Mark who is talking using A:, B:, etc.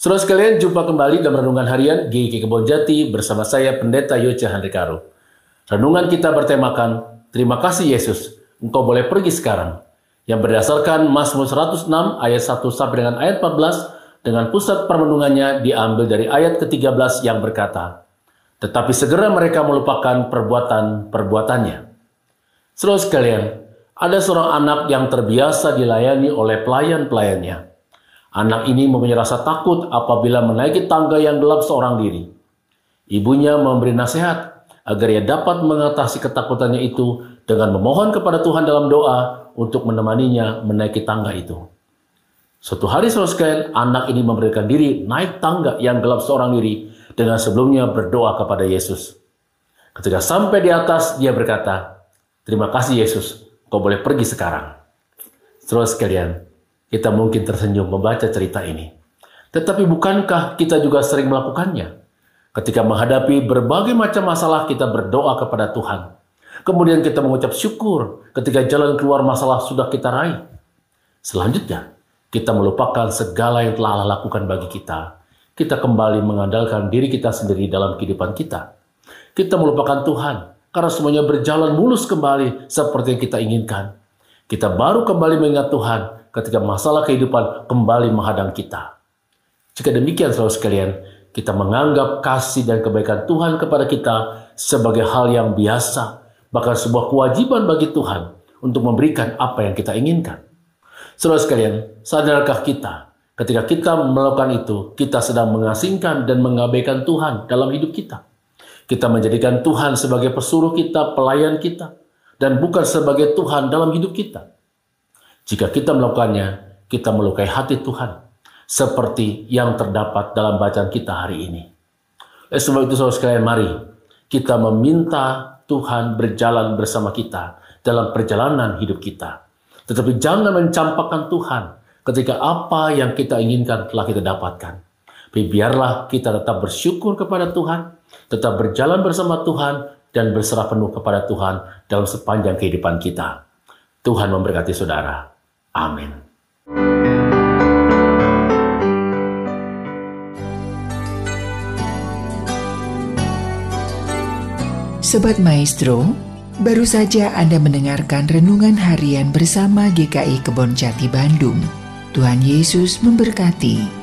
A: Saudara sekalian, jumpa kembali dalam Renungan Harian GKI Kebon Jati bersama saya Pendeta Yoce Handrikaro. Renungan kita bertemakan, Terima kasih Yesus, engkau boleh pergi sekarang. Yang berdasarkan Mazmur 106 ayat 1 sampai dengan ayat 14 dengan pusat permenungannya diambil dari ayat ke-13 yang berkata, Tetapi segera mereka melupakan perbuatan-perbuatannya. Saudara sekalian, ada seorang anak yang terbiasa dilayani oleh pelayan-pelayannya. Anak ini mempunyai rasa takut apabila menaiki tangga yang gelap seorang diri. Ibunya memberi nasihat agar ia dapat mengatasi ketakutannya itu dengan memohon kepada Tuhan dalam doa untuk menemaninya menaiki tangga itu. Suatu hari saudara anak ini memberikan diri naik tangga yang gelap seorang diri dengan sebelumnya berdoa kepada Yesus. Ketika sampai di atas, dia berkata, Terima kasih Yesus, kau boleh pergi sekarang. Saudara sekalian, kita mungkin tersenyum membaca cerita ini. Tetapi bukankah kita juga sering melakukannya? Ketika menghadapi berbagai macam masalah, kita berdoa kepada Tuhan. Kemudian kita mengucap syukur ketika jalan keluar masalah sudah kita raih. Selanjutnya, kita melupakan segala yang telah Allah lakukan bagi kita. Kita kembali mengandalkan diri kita sendiri dalam kehidupan kita. Kita melupakan Tuhan karena semuanya berjalan mulus kembali seperti yang kita inginkan. Kita baru kembali mengingat Tuhan ketika masalah kehidupan kembali menghadang kita. Jika demikian saudara sekalian, kita menganggap kasih dan kebaikan Tuhan kepada kita sebagai hal yang biasa, bahkan sebuah kewajiban bagi Tuhan untuk memberikan apa yang kita inginkan. Saudara sekalian, sadarkah kita ketika kita melakukan itu, kita sedang mengasingkan dan mengabaikan Tuhan dalam hidup kita. Kita menjadikan Tuhan sebagai pesuruh kita, pelayan kita, dan bukan sebagai Tuhan dalam hidup kita. Jika kita melakukannya, kita melukai hati Tuhan. Seperti yang terdapat dalam bacaan kita hari ini. Oleh sebab itu saudara sekalian, mari kita meminta Tuhan berjalan bersama kita dalam perjalanan hidup kita. Tetapi jangan mencampakkan Tuhan ketika apa yang kita inginkan telah kita dapatkan. Biarlah kita tetap bersyukur kepada Tuhan, tetap berjalan bersama Tuhan, dan berserah penuh kepada Tuhan dalam sepanjang kehidupan kita. Tuhan memberkati saudara. Amin.
B: Sobat Maestro, baru saja Anda mendengarkan renungan harian bersama GKI Kebon Jati Bandung. Tuhan Yesus memberkati.